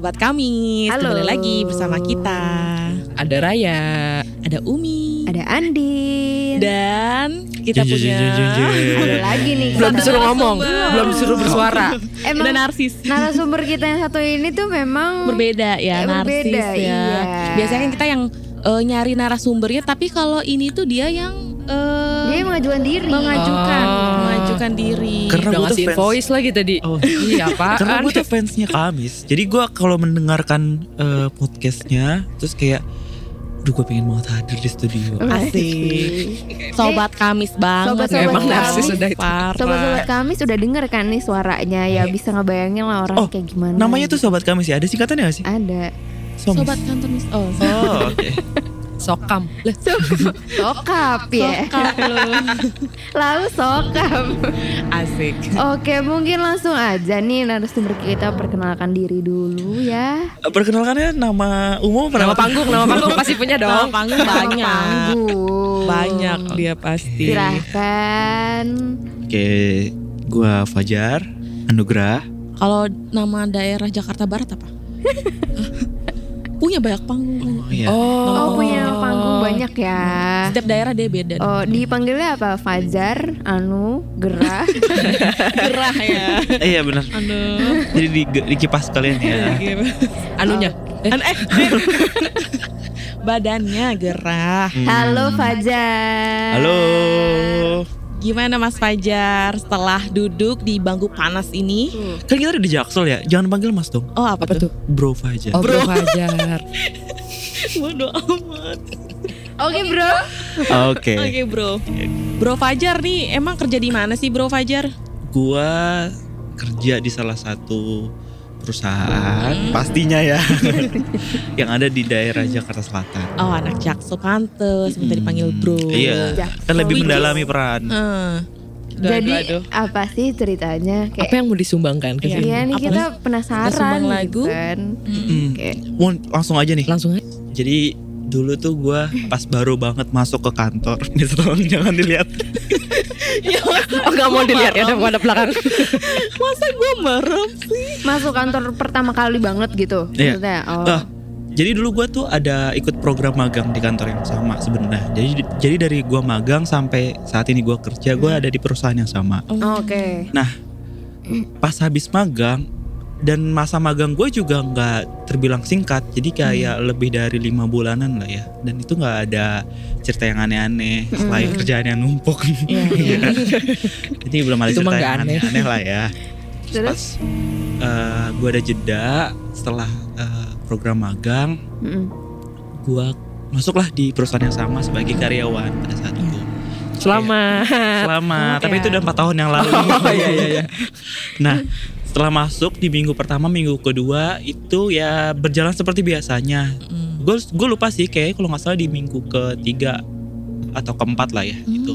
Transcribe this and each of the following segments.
Sobat kami, Halo. kembali lagi bersama kita. Ada Raya. Ada Umi Ada Andin. dan kita jeng, punya jeng. Ada lagi nih. Belum disuruh ngomong, belum disuruh bersuara. Emang ada narsis. narasumber kita yang satu ini tuh memang Berbeda ya, Eh, narsis berbeda, ya. iya. Biasanya kan kita yang eh, nyari narasumbernya, tapi kalau ini tuh dia yang eh, Dia mengajukan diri. mengajukan, Oh. mengajukan diri. Karena Udah ngasih fans- voice lagi tadi. Oh. Iya apaan? Karena gue tuh fansnya Kamis Jadi gue kalau mendengarkan eh, podcastnya Terus kayak Duh gue pengen banget hadir di studio Asik. Sobat Kamis banget. Sobat-sobat Emang narsis Kamis. sudah itu. Sobat-sobat kami sudah denger kan nih suaranya ya bisa ngebayangin lah orang Oh, kayak gimana. Namanya tuh Sobat Kamis ya Ada singkatannya gak sih? ada. Somis. Sobat kantor mis. Oh, Oh oke Sokam. Lah, Sokap ya. sokap lu. Lalu sokap. Asik. Oke, mungkin langsung aja nih narasumber kita perkenalkan diri dulu ya. Perkenalkannya nama umum apa nama panggung, nama panggung pasti punya Nama dong. panggung banyak. Panggung. Banyak dia pasti. Silahkan. Oke Gue Fajar Anugrah Kalau nama daerah Jakarta Barat apa? Punya banyak panggung. Oh iya Oh, punya panggung banyak ya. Setiap daerah dia beda. Oh, dipanggilnya apa? Fajar, Anu, Gerah. gerah ya. Iya benar Aduh. Jadi di, di kipas kalian ya Anunya. Eh, An eh. Badannya gerah. Hmm. Halo Fajar. Halo Gimana Mas Fajar setelah duduk di bangku panas ini? Kan kita ada di Jaksel ya Jangan panggil mas dong Oh apa, Apa tuh? Bro Fajar Oh, Bro Fajar. Bodoh amat. Oke, Bro. Oke Oke bro. Bro Fajar nih emang kerja di mana sih Bro Fajar? gua kerja di salah satu perusahaan pastinya ya yang ada di daerah Jakarta Selatan. Oh anak Jaksel pantes minta dipanggil bro. Iya, Jaksel. kan lebih mendalami peran. Eh. Aduh, Jadi aduh, aduh. apa sih ceritanya? Apa Kayak yang mau disumbangkan ke Iya. sini? Iya nih Apa kita Kita penasaran sumbang gitu lagu. kan. Mm. Kayak Mau langsung aja nih. Langsung aja. Jadi dulu tuh gua pas baru banget masuk ke kantor. Nih tolong jangan dilihat. Oh gak mau dilihat ya, ada belakang. Masa gue merem sih? masuk kantor pertama kali banget gitu. Iya. Maksudnya. Oh. Ah, jadi dulu gua tuh ada ikut program magang di kantor yang sama sebenarnya. Jadi jadi dari gua magang sampai saat ini gua kerja, gua ada di perusahaan yang sama. Oke. pas habis magang dan masa magang gue juga nggak terbilang singkat jadi kayak lebih dari lima bulanan lah ya dan itu nggak ada cerita yang aneh-aneh selain kerjaan yang numpuk Iya, Iya. jadi belum ada Itu cerita yang aneh-aneh lah ya Terus? Pas gue ada jeda setelah eh, program magang Mm-mm. gue masuklah di perusahaan yang sama sebagai karyawan pada saat itu Selamat. Selama, Oke. tapi itu udah empat tahun yang lalu. Oh iya iya iya. Nah, setelah masuk di minggu pertama, minggu kedua itu ya berjalan seperti biasanya. Mm. Gue gue lupa sih kayak kalau nggak salah di minggu ketiga atau keempat lah ya itu.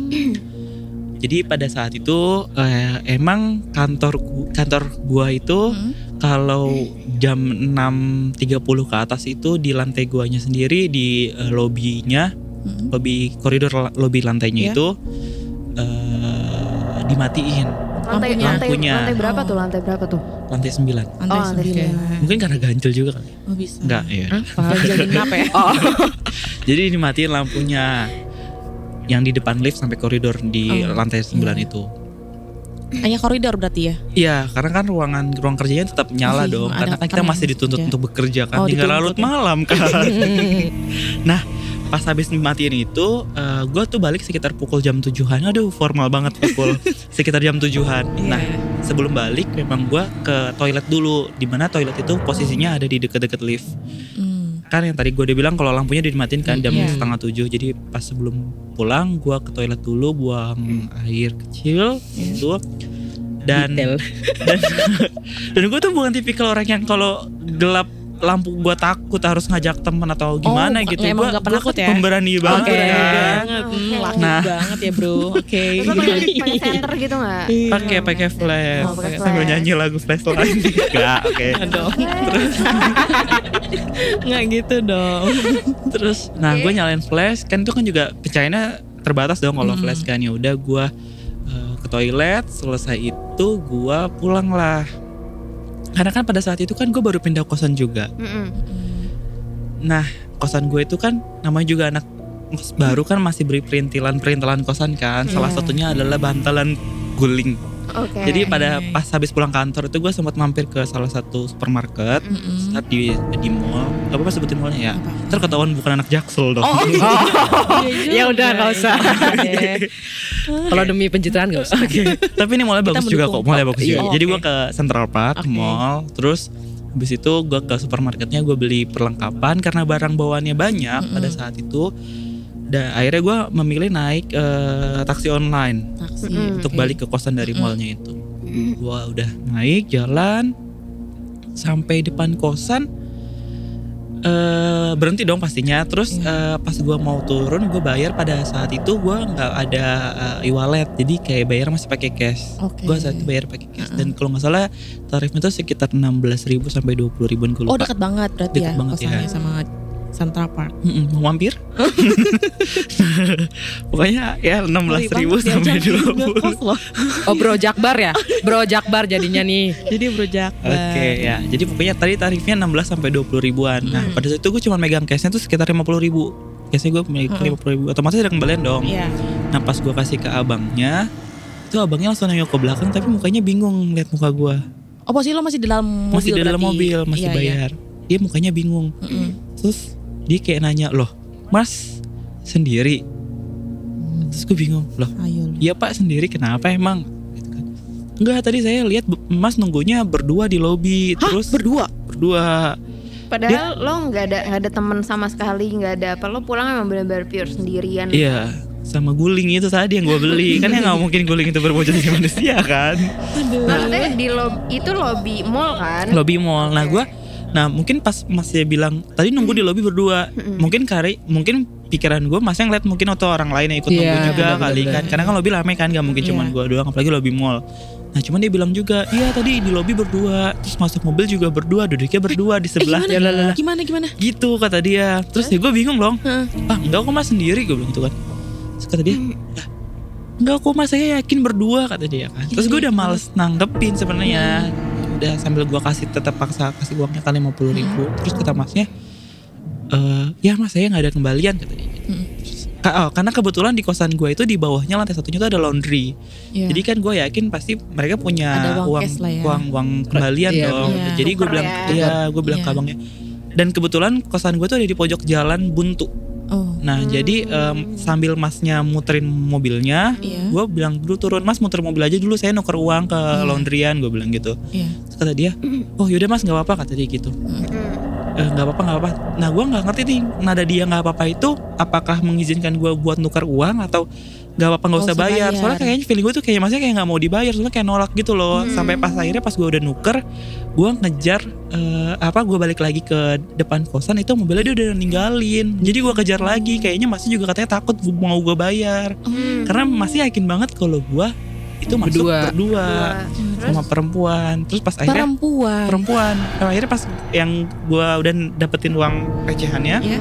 Jadi pada saat itu eh, emang kantor kantor gua itu Mm. kalau jam 6.30 ke atas itu di lantai guanya sendiri di eh, lobbynya Mm. lobby koridor Iya. lantainya itu eh, dimatiin Lantai, Lampunya. lantai, Lampunya. lantai berapa Oh. tuh? Lantai berapa tuh? lantai 9 Lantai Oh, lantai sembilan. mungkin karena ganjel juga kali Oh bisa. enggak ya Apa? Ganjil genap ya? Oh. jadi dimatiin lampunya yang di depan lift sampai koridor di Oh, lantai 9 iya. itu Hanya koridor berarti ya? Iya, karena kan ruangan ruang kerjanya tetap nyala Masih dong, ada karena kan kita masih dituntut kerja. untuk bekerja kan, Oh, tinggal larut ya. malam kan. nah, pas habis matiin itu, gue tuh balik sekitar pukul jam tujuhan. Aduh, formal banget pukul sekitar jam tujuhan. Nah, Iya. sebelum balik memang gue ke toilet dulu, di mana toilet itu posisinya ada di deket-deket lift. Mm. Kan yang tadi gue udah bilang kalau lampunya dimatiin kan jam Iya. setengah tujuh, jadi pas sebelum pulang gue ke toilet dulu buang air kecil Iya. itu dan Detail. dan dan gue tuh bukan tipikal orang yang kalau gelap lampu gue takut harus ngajak teman atau gimana Oh, gitu emang gue nggak penakut ya? pemberani banget Oke. kan banget. Oke. laki Nah. banget ya bro. Oke. Pakai pakai center gitu nggak? pakai pakai flash Oh, sambil flash. nyanyi lagu flash lain enggak oke. Nggak gitu dong. terus nah gue nyalain flash kan itu kan juga pencahayaannya terbatas dong kalau Hmm. flash kan ya udah gue eh, ke toilet selesai itu gue pulang lah karena kan pada saat itu kan gue baru pindah kosan juga Mm-mm. nah kosan gue itu kan namanya juga anak baru kan masih beri perintilan perintilan kosan kan salah Iya. satunya adalah bantalan guling Oke. jadi pada pas habis pulang kantor itu gue sempat mampir ke salah satu supermarket Mm-mm. saat di di mall gak apa-apa sebutin mallnya ya Apa? ntar ketahuan bukan anak jaksel dong Oh, iya. ya udah nggak usah. Kalau demi pencitraan nggak usah. Tapi ini mulai Kita bagus juga kok, Oh, bagus iya. juga. Oh, Jadi gua ke Central Park, Oke. mall, terus habis itu gua ke supermarketnya gue beli perlengkapan karena barang bawaannya banyak pada saat itu. Dan akhirnya gua memilih naik eh, taksi online Taksi. Mm-mm. untuk oke. balik ke kosan dari mallnya itu. Gua udah naik jalan sampai depan kosan eh berhenti dong pastinya terus eh, pas gua mau turun gue bayar pada saat itu gua nggak ada eh, e-wallet jadi kayak bayar masih pakai cash Oke. gue saat itu bayar pakai cash dan kalau nggak salah tarifnya itu sekitar 16.000 sampai 20 ribuan gue Oh lupa dekat banget berarti Dekat ya banget ya. sama Central Park. Mm-mm, mau mampir pokoknya ya 16.000 ribu sampai diajakin 20 ngekos loh. Oh Bro Jakbar ya? Bro Jakbar jadinya nih. Jadi Bro Jakbar. Oke ya, jadi pokoknya tadi tarifnya 16 sampai 20 ribuan. Nah Hmm. pada saat itu gue cuma megang cashnya tuh sekitar 50 ribu. Cashnya gue megang 50 ribu, otomatis ada kembalian dong. Iya. Nah pas gue kasih ke abangnya, itu abangnya langsung nengok ke belakang tapi mukanya bingung lihat muka gue. Oh posisi lo masih di dalam mobil Masih di dalam berarti? mobil, masih Iya, iya. bayar. Dia mukanya bingung. Mm-mm. Terus dia kayak nanya loh, Mas sendiri? Terus gue bingung loh. Iya pak sendiri kenapa emang? Gitu kan. Enggak tadi saya lihat Mas nunggunya berdua di lobi Hah, terus berdua? berdua Padahal lo nggak ada nggak ada teman sama sekali, nggak ada apa lo pulang emang benar-benar pure sendirian. Iya, sama guling itu tadi yang gue beli. kan ya nggak mungkin guling itu berwujud jadi manusia kan. Maksudnya di lobby itu lobby mall kan? Lobby mall. Nah gue, nah mungkin pas Mas ya bilang tadi nunggu di lobby berdua. Mungkin kari, mungkin pikiran gue Mas yang ngeliat mungkin atau orang lain yang ikut Iya, nunggu juga benar, kali kan. Karena kan lobby rame kan, gak mungkin Iya. cuman gue doang. Apalagi lobby mall. Nah cuman dia bilang juga, iya tadi di lobby berdua, terus masuk mobil juga berdua, duduknya berdua di Eh, sebelah. gimana? gimana gimana? Gitu kata dia. Terus ya gue bingung dong. Ah enggak kok mas sendiri gue bilang gitu kan terus kata dia "Lah, enggak kok mas saya yakin berdua kata dia kan terus gue udah males nanggepin sebenarnya udah sambil gue kasih tetap paksa kasih uangnya kali lima puluh ribu terus kata masnya eh ya mas saya nggak ada kembalian kata dia gitu. Mm. Terus, ka- oh, karena kebetulan di kosan gue itu di bawahnya lantai satunya itu ada laundry Iya. jadi kan gue yakin pasti mereka punya Ada uang uang ya. uang uang kembalian Iya, dong iya. jadi gue Tuker bilang ya. iya gue bilang Iya. ke abangnya dan kebetulan kosan gue tuh ada di pojok jalan buntu Oh. Nah jadi em, sambil masnya muterin mobilnya, Iya. gue bilang dulu turun mas muter mobil aja dulu saya nuker uang ke Iya. laundryan gue bilang gitu. Iya. Terus kata dia, oh yaudah mas nggak apa-apa kata dia gitu. Hmm. "Eh, nggak apa-apa nggak apa. Nah gue nggak ngerti nih nada dia nggak apa-apa itu apakah mengizinkan gue buat nuker uang atau nggak apa-apa nggak usah bayar. bayar. Soalnya kayaknya feeling gue tuh kayak masnya kayak nggak mau dibayar soalnya kayak nolak gitu loh. Sampai pas akhirnya pas gue udah nuker, gue ngejar eh, apa gue balik lagi ke depan kosan itu mobilnya dia udah ninggalin. Jadi gue kejar lagi. Kayaknya masih juga katanya takut mau gue bayar. Hmm. Karena masih yakin banget kalau gue itu masuk Berdua. berdua, Terus sama perempuan. Terus pas akhirnya Perempuan. perempuan. Nah, akhirnya pas yang gue udah dapetin uang recehannya, Iya.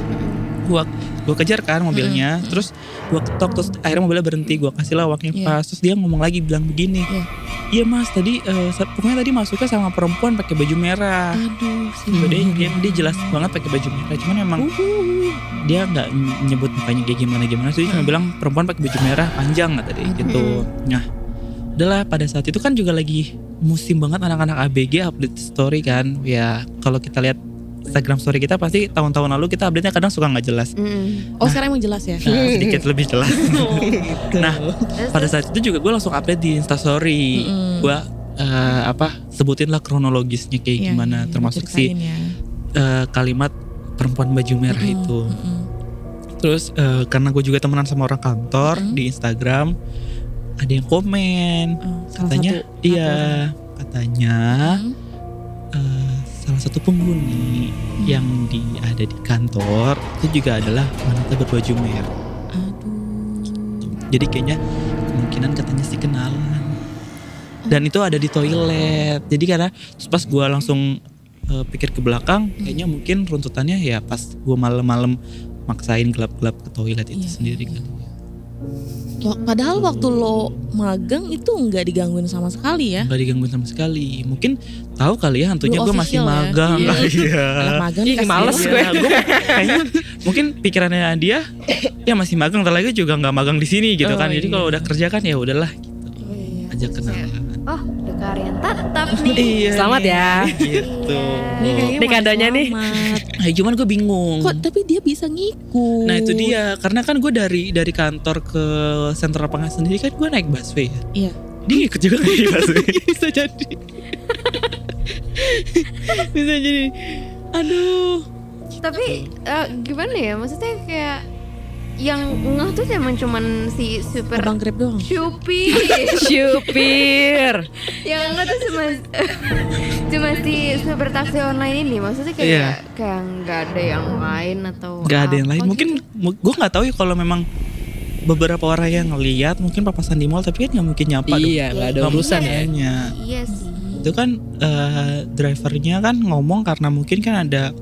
gue gue kejar kan mobilnya, terus gue ketok terus akhirnya mobilnya berhenti, gue kasih lah uangnya Iya. pas, terus dia ngomong lagi bilang begini, Iya. iya mas tadi sa- pokoknya tadi masuknya sama perempuan pakai baju merah. Aduh. sih. Tuh, dia, dia, dia jelas banget pakai baju merah, cuman emang Uhuh. dia nggak nyebut mukanya kayak gimana gimana, jadi cuma bilang perempuan pakai baju merah panjang kata dia gitu. Nah, udahlah pada saat itu kan juga lagi musim banget anak-anak ABG update story kan, ya kalau kita lihat Instagram story kita pasti tahun-tahun lalu kita update-nya kadang suka nggak jelas. Hmm. Oh sekarang emang jelas ya? Nah, sedikit lebih jelas. nah, Terus, pada saat itu juga gue langsung update di Instastory. Mm-mm. Gue eh, apa sebutin lah kronologisnya kayak Iya, gimana, iya, termasuk si ya. eh, kalimat perempuan baju merah Mm-mm, itu. mm-mm. Terus eh, karena gue juga temenan sama orang kantor Mm. di Instagram, ada yang komen, Oh, katanya satu iya, katanya Hmm. eh, salah satu penghuni yang di ada di kantor itu juga adalah wanita berbaju merah. Aduh. Jadi kayaknya kemungkinan katanya sih kenalan. Dan itu ada di toilet. Jadi karena pas gue langsung eh, pikir ke belakang, kayaknya mungkin runtutannya ya pas gue malam-malam maksain gelap-gelap ke toilet itu Iya, sendiri kan. Padahal waktu lo magang itu nggak digangguin sama sekali ya. nggak digangguin sama sekali mungkin tahu kali ya hantunya gue masih ya? magang Iya. iya Anak magang Ih, males ya. gue. Iya, gua kayaknya mungkin pikirannya dia ya masih magang lagi juga nggak magang di sini gitu Oh, kan jadi iya. kalau udah kerja kan ya udahlah Iya, ajak terus kenalan kayak, Oh, udah karyan tetap nih. iya Selamat ya. gitu Nih kayaknya Ini mau kadonya nih. Nah, cuman gue bingung Kok tapi dia bisa ngikut. nah itu dia karena kan gue dari dari kantor ke sentral lapangan sendiri kan gue naik busway ya Iya. dia ikut juga kan di busway bisa jadi. bisa jadi. Aduh. Tapi eh, gimana ya? Maksudnya kayak yang ngeh tuh emang cuman si super Abang Grab doang. Shopee. Syupir. yang ngeh tuh cuma cuma si super taksi online ini. Maksudnya kayak Iya. kayak nggak ada yang lain atau nggak ada yang lain gitu. mungkin gue nggak tahu ya kalau memang beberapa orang yang ngeliat mungkin papasan di mall tapi kan nggak mungkin nyapa dong Iya, nggak ada urusan ya. Iya sih. itu kan eh, drivernya kan ngomong karena mungkin kan ada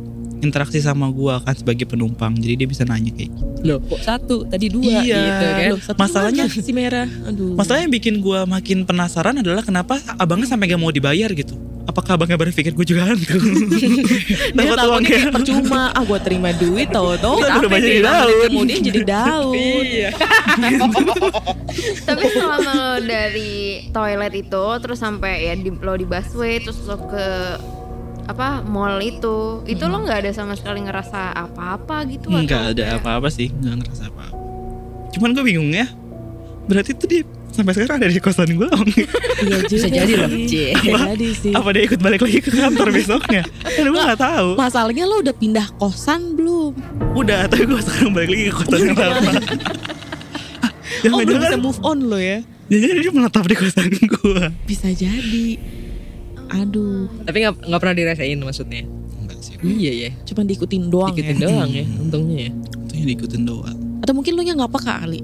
interaksi sama gua kan sebagai penumpang jadi dia bisa nanya kayak gitu Loh, kok satu? Tadi dua Iya. gitu kan. Loh, satu Masalahnya- si merah. Aduh. masalahnya yang bikin gua makin penasaran adalah kenapa abangnya sampai gak mau dibayar gitu apakah abangnya berpikir gue juga hantu dia dapat takutnya kayak percuma ah gua terima duit tau tau Udah, udah banyak di lima menit daun. kemudian jadi daun Iya. Tapi selama lo dari toilet itu terus sampai ya di, lo di busway terus lo ke apa mall itu. Itu lo nggak ada sama sekali ngerasa apa-apa gitu atau nggak ada apa-apa sih nggak ngerasa apa-apa. Cuman gue bingung ya berarti tuh dia sampai sekarang ada di kosan gue iya juga Bisa jadi loh. jadi sih. Apa dia ikut balik lagi ke kantor besoknya? Kan gue nggak tahu. Masalahnya lo udah pindah kosan belum? Udah tapi gue sekarang balik lagi ke kosan yang lama. Oh belum bisa jangan-jangan move on lo ya? Jangan dia menetap di kosan gue bisa jadi aduh. Tapi nggak nggak pernah dirasain maksudnya. enggak sih. Iya ya. cuma diikutin doang Ikutin ya doang ya, untungnya ya. Itu diikutin doang. Atau mungkin lo nya nggak peka kali?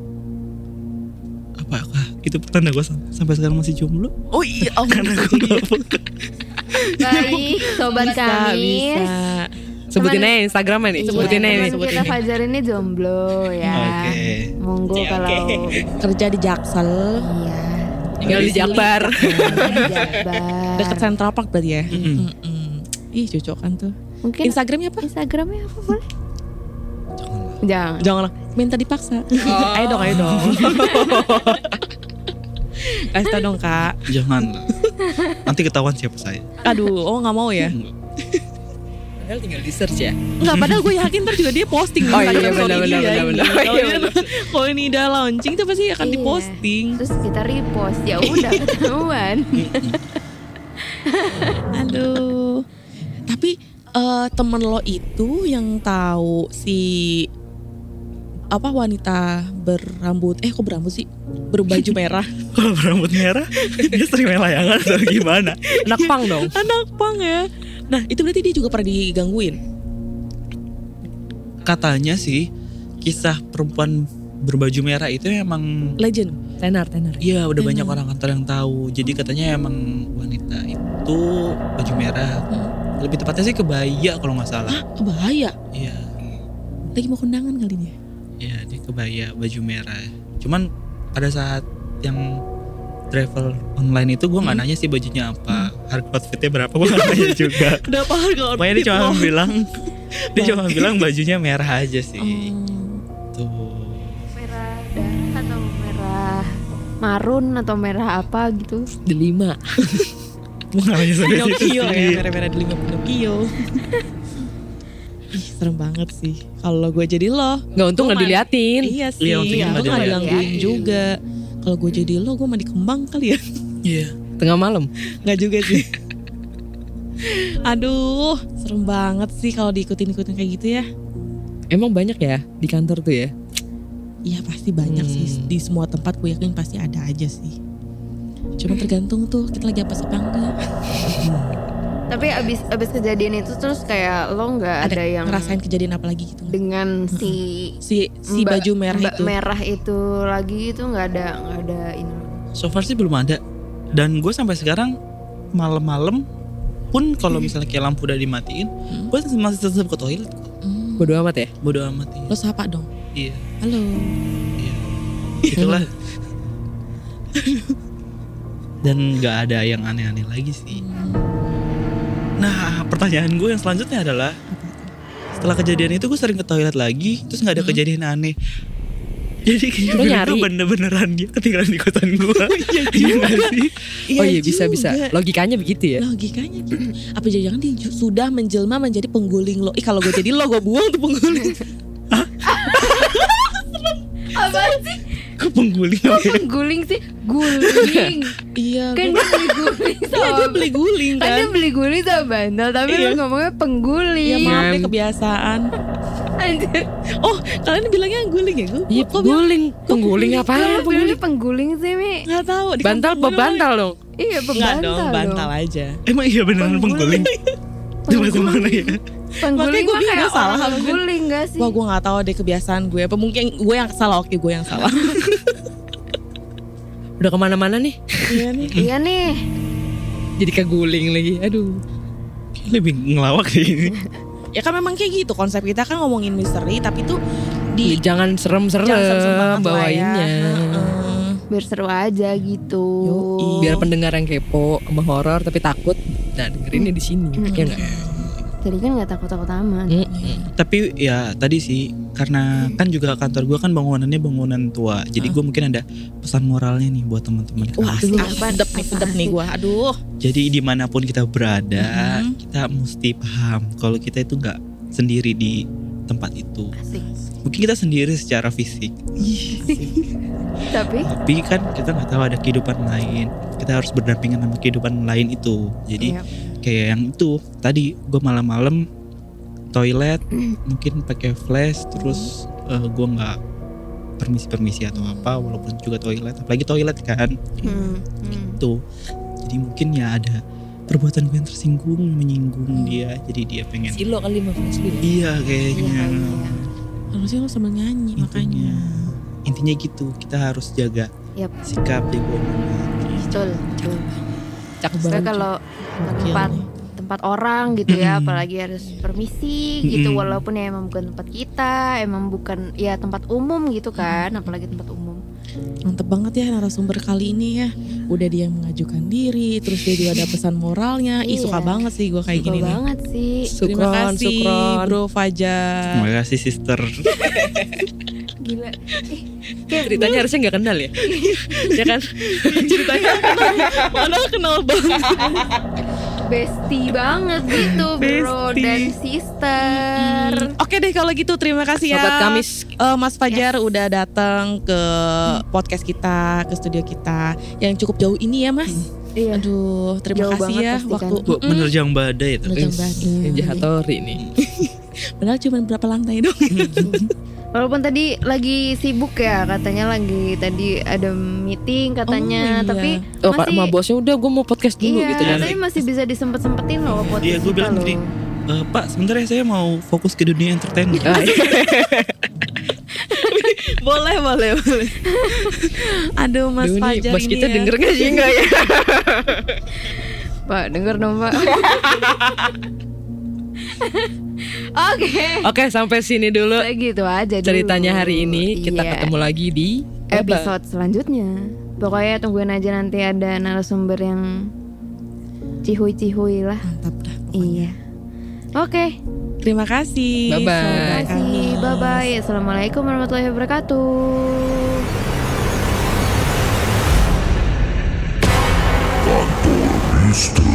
Apakah itu pertanda gue sampai sekarang masih jomblo oh iya oh, karena gue gak peka. Baik sobat bisa kami bisa. Sebutin aja Instagramnya nih, sebutin aja nih. kita Fajar ini jomblo ya. Oke. monggo Oke, kalau kerja di Jaksel. Iya Tinggal di Jakbar. Jabar. deket Central Park berarti ya Mm-mm. Mm-mm. ih cocok kan tuh mungkin Instagramnya apa Instagramnya apa boleh Janganlah. jangan jangan lah minta dipaksa ayo dong ayo dong kasih tau dong kak jangan lah. nanti ketahuan siapa saya aduh oh nggak mau ya. Padahal tinggal di search ya. Nggak, padahal gue yakin ntar juga dia posting di Oh iya, Instagram story benar, dia. Kalau Iya, Kalau ini udah launching tuh pasti akan Iya. diposting. Terus kita repost. Ya udah ketahuan. Aduh. Tapi eh, temen lo itu yang tahu si apa wanita berambut eh kok berambut sih? Berbaju merah. Kalau berambut merah? Dia sering main layangan atau gimana. Anak pang dong. anak pang ya nah itu berarti dia juga pernah digangguin katanya sih kisah perempuan berbaju merah itu emang legend Tenar, tenar. Iya udah Benar. banyak orang kantor yang tahu. Jadi katanya emang wanita itu baju merah. Lebih tepatnya sih kebaya kalau nggak salah. ah bahaya Iya, lagi mau kondangan kali dia iya dia kebaya baju merah. Cuman pada saat yang travel online itu gue nggak nanya sih bajunya apa, harga outfitnya berapa gue nggak nanya juga. kenapa harga Pokoknya dia cuma bilang, dia cuma bilang bajunya merah aja sih. Hmm. Tuh. merah darah atau merah marun atau merah apa gitu Delima. Gue nggak nanya sampai situ Pinocchio sih. ya merah-merah di lima Pinocchio Ih serem banget sih Kalau gue jadi lo Nggak untung Gua nggak mah- diliatin. Iya sih Iya, untungnya Gue nggak gak diliatin. juga Kalau gue jadi lo gue mandi kembang kali ya Iya. Tengah malam. Gak juga sih Aduh serem banget sih kalau diikutin-ikutin kayak gitu ya Emang banyak ya di kantor tuh ya? Iya pasti banyak Hmm. sih Di semua tempat gue yakin pasti ada aja sih Cuma tergantung tuh kita lagi apa apa enggak tapi abis abis kejadian itu terus kayak lo nggak ada, yang ngerasain kejadian apa lagi gitu dengan si Si si mbak- baju merah mbak itu merah itu lagi itu nggak ada nggak ada ini So far sih belum ada. Dan gue sampai sekarang malam-malam pun kalau misalnya kayak lampu udah dimatiin, gue masih tetap ke toilet. kok. Hmm. Bodo amat ya? Bodo amat Lo ya. sapa dong Iya. Halo Iya. itulah dan nggak ada yang aneh-aneh lagi sih nah pertanyaan gue yang selanjutnya adalah setelah kejadian itu gue sering ke toilet lagi terus nggak ada kejadian aneh jadi Lu bener nyari? gue bener-beneran dia ketinggalan di kosan gue iya nggak sih oh iya bisa bisa. juga. Logikanya begitu ya. Logikanya gitu. Apa jangan dia sudah menjelma menjadi pengguling lo? Ih kalau gue jadi lo gue buang tuh pengguling. Apa sih? Kok pengguling apa ya? Guling sih, guling. iya. kan gua- dia beli guling Iya, sama dia beli guling kan dia kan. beli guling sama bantal tapi Iya. lu ngomongnya Ya pengguling. maaf deh Kan. kebiasaan. Anjir. Oh kalian bilangnya guling ya gue? Iya guling. Pengguling Kok lu bilangnya pengguling sih, Mi? Nggak tahu. di Bantal bebantal dong. Iya, Nggak dong, bantal aja. emang iya beneran pengguling di bahasa mana ya Pengguling Makanya gua mah bingung kayak salah orang apa kan? guling gak sih? Wah gue nggak tahu deh kebiasaan gue. Apa mungkin gue yang salah? Oke gue yang salah. Udah ke mana-mana nih. Iya nih. Iya nih. Jadi keguling lagi. Aduh. lebih ngelawak sih ini Ya kan memang kayak gitu konsep kita kan ngomongin misteri tapi tuh di jangan serem-serem ya. bawainnya. Heeh. Biar seru aja gitu. Yoi. Biar pendengar yang kepo sama horor tapi takut. Nah dengerinnya di sini. Ya enggak? Tadi kan gak takut-takut amat. Mm-mm. tapi ya tadi sih karena kan juga kantor gue kan bangunannya bangunan tua jadi gue mungkin ada pesan moralnya nih buat teman-teman ah, apa- sedep nih, sedep nih asik. gue. Aduh. jadi di mana pun kita berada Mhm. kita mesti paham kalau kita itu nggak sendiri di tempat itu Asik. Mungkin kita sendiri secara fisik. Tapi? Tapi kan kita nggak tahu ada kehidupan lain. Kita harus berdampingan sama kehidupan lain itu. Jadi Iya. kayak yang itu. Tadi gue malam-malam toilet mungkin pakai flash terus gue nggak permisi-permisi atau apa walaupun juga toilet. Apalagi toilet kan. Hmm, hmm. itu jadi mungkin ya ada perbuatan gue yang tersinggung menyinggung dia. Jadi dia pengen Silo kali mah Silo. iya Iya kayaknya. Ya. Harusnya lo sambil nyanyi makanya. intinya intinya gitu kita harus jaga Yap. sikap jaga omongan Betul, betul. Cakep banget. kalau tempat tempat orang gitu ya, apalagi harus permisi gitu, walaupun ya emang bukan tempat kita, emang bukan ya tempat umum gitu kan, apalagi tempat umum. Mantep banget ya narasumber kali ini ya. Udah dia yang mengajukan diri, terus dia juga ada pesan moralnya. Ih Iya. suka banget sih gue kayak Suka gini nih. banget sih. Terima Sukron, kasih sukron. Bro Fajar. terima kasih sister Gila. Ih, kayak Ceritanya harusnya nggak kenal ya. ya kan? Ceritanya padahal kenal banget. Bestie banget gitu, bro Bestie. dan sister. Oke deh kalau gitu terima kasih ya. Sobat Kamis. Eh, Mas Fajar udah datang ke podcast kita, ke studio kita yang cukup jauh ini ya Mas. Iya. Aduh, terima Jauh kasih ya pasti waktu kan. Bu, menerjang badai itu Menerjang badai. Jahatori nih. Padahal cuma berapa lantai dong. Walaupun tadi lagi sibuk ya, katanya lagi tadi ada meeting katanya, Oh, iya. tapi Oh, masih sama bosnya udah gue mau podcast dulu iya, gitu kan. tapi masih bisa disempet sempetin loh podcast Iya, gue bilang tadi. "Eh, Pak sebentar ya saya mau fokus ke dunia entertainment Ah, iya. boleh, boleh, boleh. Aduh Mas Duh, ini Fajar bos ini kita ya. denger gak sih enggak ya? Pak, denger dong Pak. Oke. Okay. Oke, okay, sampai sini dulu. Gitu aja dulu. Ceritanya hari ini kita iya. ketemu lagi di episode Bye. selanjutnya. Pokoknya tungguin aja nanti ada narasumber yang cihui-cihui lah. Mantap dah. Pokoknya. Iya. Oke. Okay. Terima kasih. Bye bye. Bye bye. Assalamualaikum warahmatullahi wabarakatuh. Kantor Misteri.